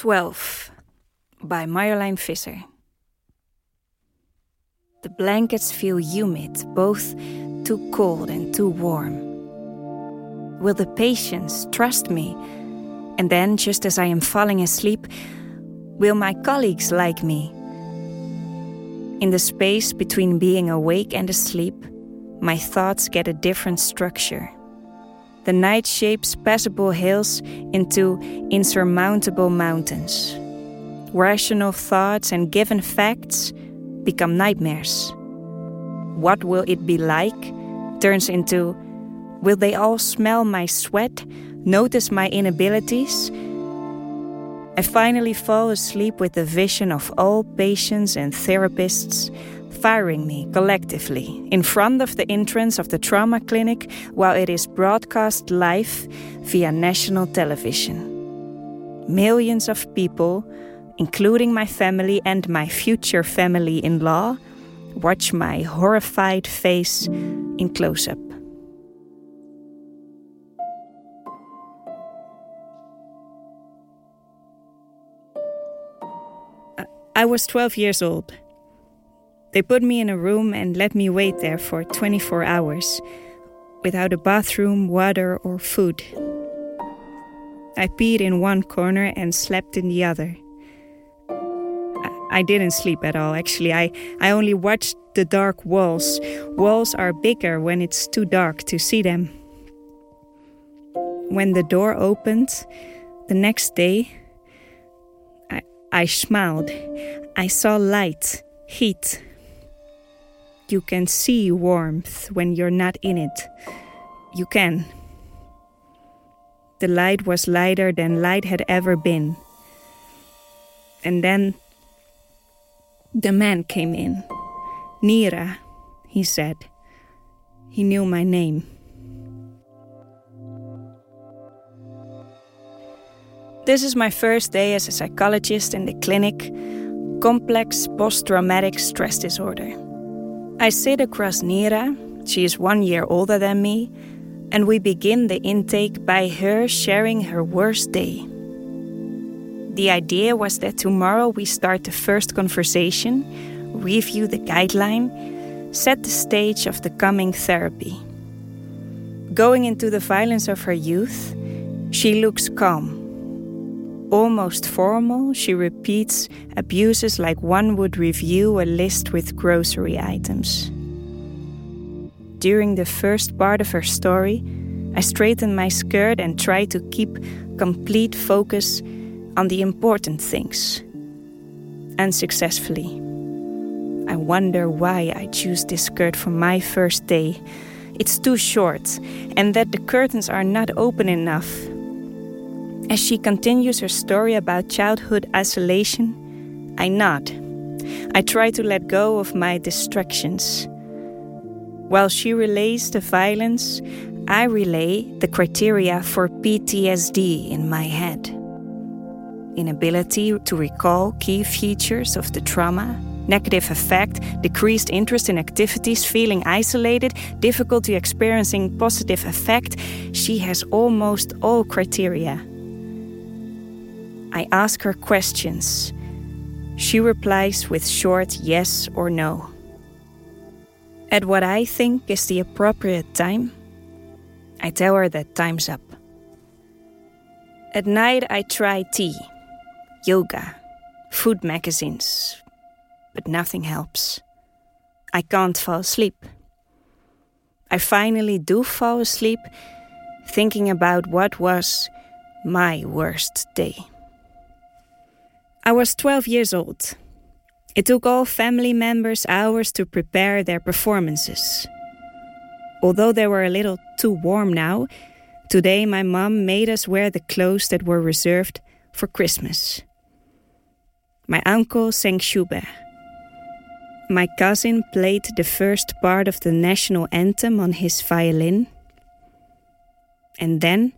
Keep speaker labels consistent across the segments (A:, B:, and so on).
A: 12 by Marjolein Visser. The blankets feel humid, both too cold and too warm. Will the patients trust me? And then, just as I am falling asleep, will my colleagues like me? In the space between being awake and asleep, my thoughts get a different structure. The night shapes passable hills into insurmountable mountains. Rational thoughts and given facts become nightmares. What will it be like turns into will they all smell my sweat, notice my inabilities? I finally fall asleep with the vision of all patients and therapists firing me collectively in front of the entrance of the trauma clinic while it is broadcast live via national television. Millions of people, including my family and my future family in law, watch my horrified face in close up. I was 12 years old. They put me in a room and let me wait there for 24 hours, without a bathroom, water, or food. I peed in one corner and slept in the other. I didn't sleep at all, actually. I, I only watched the dark walls. Walls are bigger when it's too dark to see them. When the door opened, the next day, I, I smiled. I saw light, heat, you can see warmth when you're not in it. You can. The light was lighter than light had ever been. And then the man came in. Nira, he said. He knew my name. This is my first day as a psychologist in the clinic Complex Post Traumatic Stress Disorder. I sit across Nira, she is one year older than me, and we begin the intake by her sharing her worst day. The idea was that tomorrow we start the first conversation, review the guideline, set the stage of the coming therapy. Going into the violence of her youth, she looks calm. Almost formal, she repeats abuses like one would review a list with grocery items. During the first part of her story, I straighten my skirt and try to keep complete focus on the important things. Unsuccessfully. I wonder why I choose this skirt for my first day. It's too short, and that the curtains are not open enough as she continues her story about childhood isolation, I nod. I try to let go of my distractions. While she relays the violence, I relay the criteria for PTSD in my head inability to recall key features of the trauma, negative affect, decreased interest in activities, feeling isolated, difficulty experiencing positive affect. She has almost all criteria. I ask her questions. She replies with short yes or no. At what I think is the appropriate time, I tell her that time's up. At night, I try tea, yoga, food magazines, but nothing helps. I can't fall asleep. I finally do fall asleep thinking about what was my worst day. I was 12 years old. It took all family members hours to prepare their performances. Although they were a little too warm now, today my mom made us wear the clothes that were reserved for Christmas. My uncle sang Schubert. My cousin played the first part of the national anthem on his violin. And then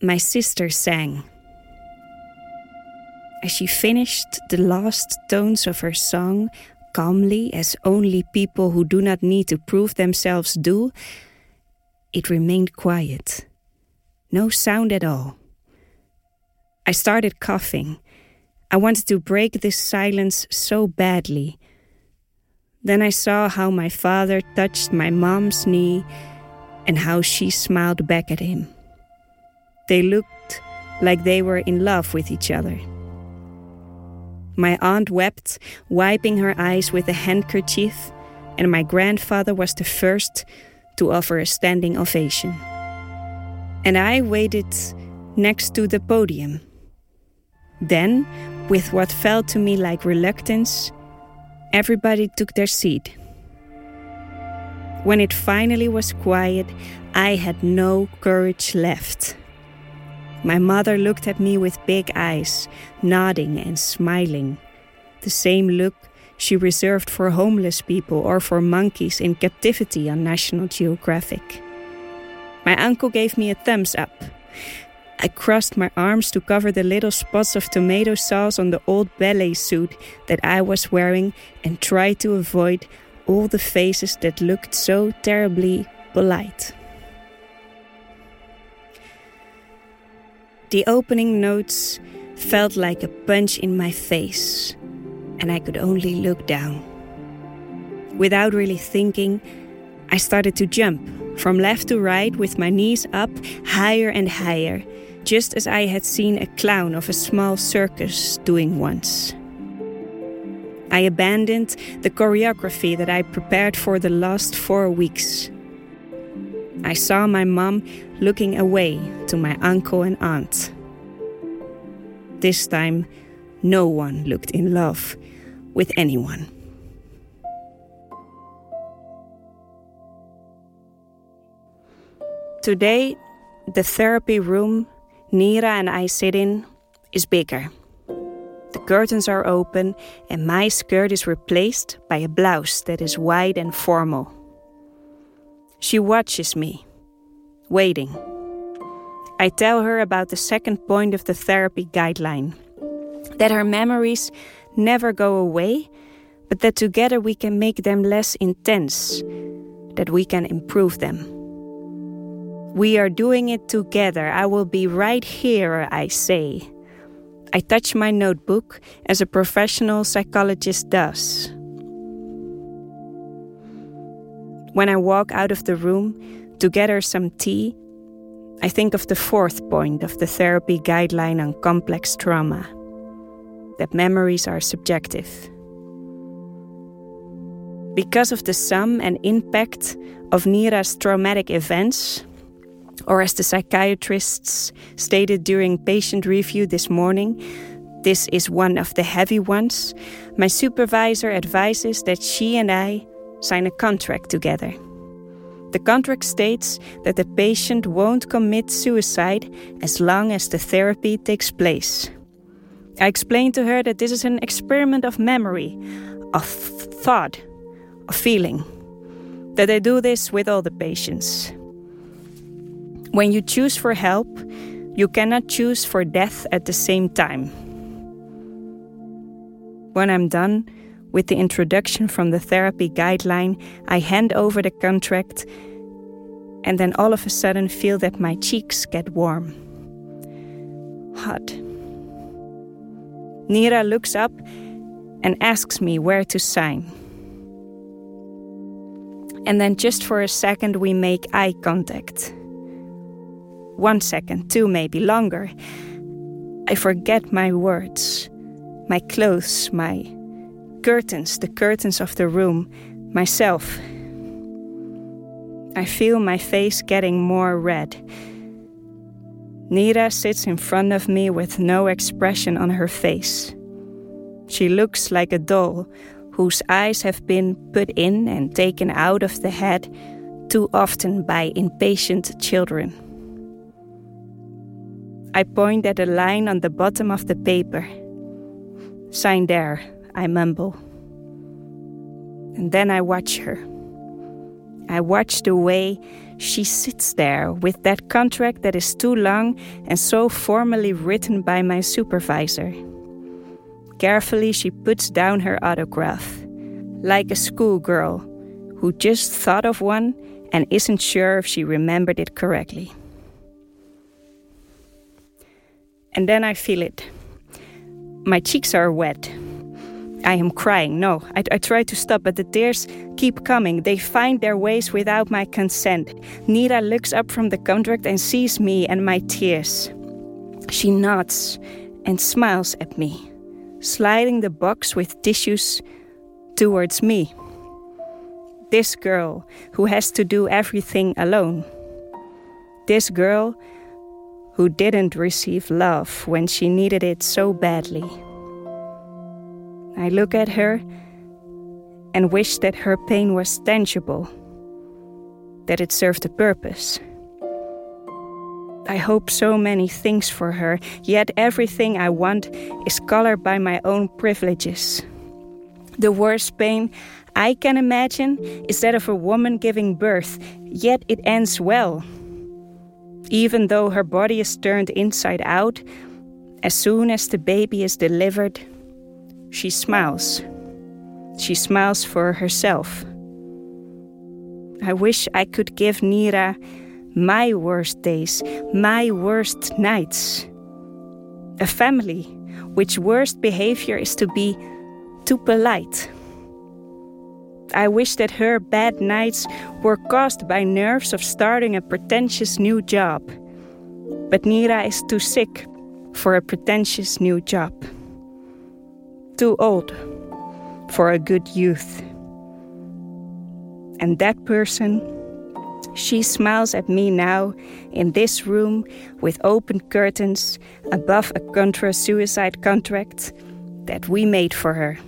A: my sister sang. As she finished the last tones of her song, calmly, as only people who do not need to prove themselves do, it remained quiet. No sound at all. I started coughing. I wanted to break this silence so badly. Then I saw how my father touched my mom's knee and how she smiled back at him. They looked like they were in love with each other. My aunt wept, wiping her eyes with a handkerchief, and my grandfather was the first to offer a standing ovation. And I waited next to the podium. Then, with what felt to me like reluctance, everybody took their seat. When it finally was quiet, I had no courage left. My mother looked at me with big eyes, nodding and smiling. The same look she reserved for homeless people or for monkeys in captivity on National Geographic. My uncle gave me a thumbs up. I crossed my arms to cover the little spots of tomato sauce on the old ballet suit that I was wearing and tried to avoid all the faces that looked so terribly polite. The opening notes felt like a punch in my face, and I could only look down. Without really thinking, I started to jump from left to right with my knees up higher and higher, just as I had seen a clown of a small circus doing once. I abandoned the choreography that I prepared for the last four weeks. I saw my mom looking away to my uncle and aunt. This time, no one looked in love with anyone. Today, the therapy room Nira and I sit in is bigger. The curtains are open, and my skirt is replaced by a blouse that is wide and formal. She watches me, waiting. I tell her about the second point of the therapy guideline that her memories never go away, but that together we can make them less intense, that we can improve them. We are doing it together. I will be right here, I say. I touch my notebook as a professional psychologist does. When I walk out of the room to gather some tea, I think of the fourth point of the therapy guideline on complex trauma that memories are subjective. Because of the sum and impact of Nira's traumatic events, or as the psychiatrists stated during patient review this morning, this is one of the heavy ones, my supervisor advises that she and I sign a contract together. The contract states that the patient won't commit suicide as long as the therapy takes place. I explained to her that this is an experiment of memory, of thought, of feeling. That I do this with all the patients. When you choose for help, you cannot choose for death at the same time. When I'm done, with the introduction from the therapy guideline, I hand over the contract and then all of a sudden feel that my cheeks get warm. Hot. Nira looks up and asks me where to sign. And then, just for a second, we make eye contact. One second, two, maybe longer. I forget my words, my clothes, my curtains, the curtains of the room, myself. I feel my face getting more red. Nira sits in front of me with no expression on her face. She looks like a doll whose eyes have been put in and taken out of the head too often by impatient children. I point at a line on the bottom of the paper. Sign there, I mumble. And then I watch her. I watch the way she sits there with that contract that is too long and so formally written by my supervisor. Carefully, she puts down her autograph, like a schoolgirl who just thought of one and isn't sure if she remembered it correctly. And then I feel it. My cheeks are wet. I am crying. No, I, I, try to stop, but the tears keep coming. They find their ways without my consent. Nira looks up from the contract and sees me and my tears. She nods and smiles at me, sliding the box with tissues towards me. This girl who has to do everything alone. This girl who didn't receive love when she needed it so badly. I look at her and wish that her pain was tangible, that it served a purpose. I hope so many things for her, yet everything I want is colored by my own privileges. The worst pain I can imagine is that of a woman giving birth, yet it ends well. Even though her body is turned inside out, as soon as the baby is delivered, she smiles. She smiles for herself. I wish I could give Nira my worst days, my worst nights. A family which worst behavior is to be too polite. I wish that her bad nights were caused by nerves of starting a pretentious new job. But Nira is too sick for a pretentious new job. Too old for a good youth. And that person, she smiles at me now in this room with open curtains above a contra suicide contract that we made for her.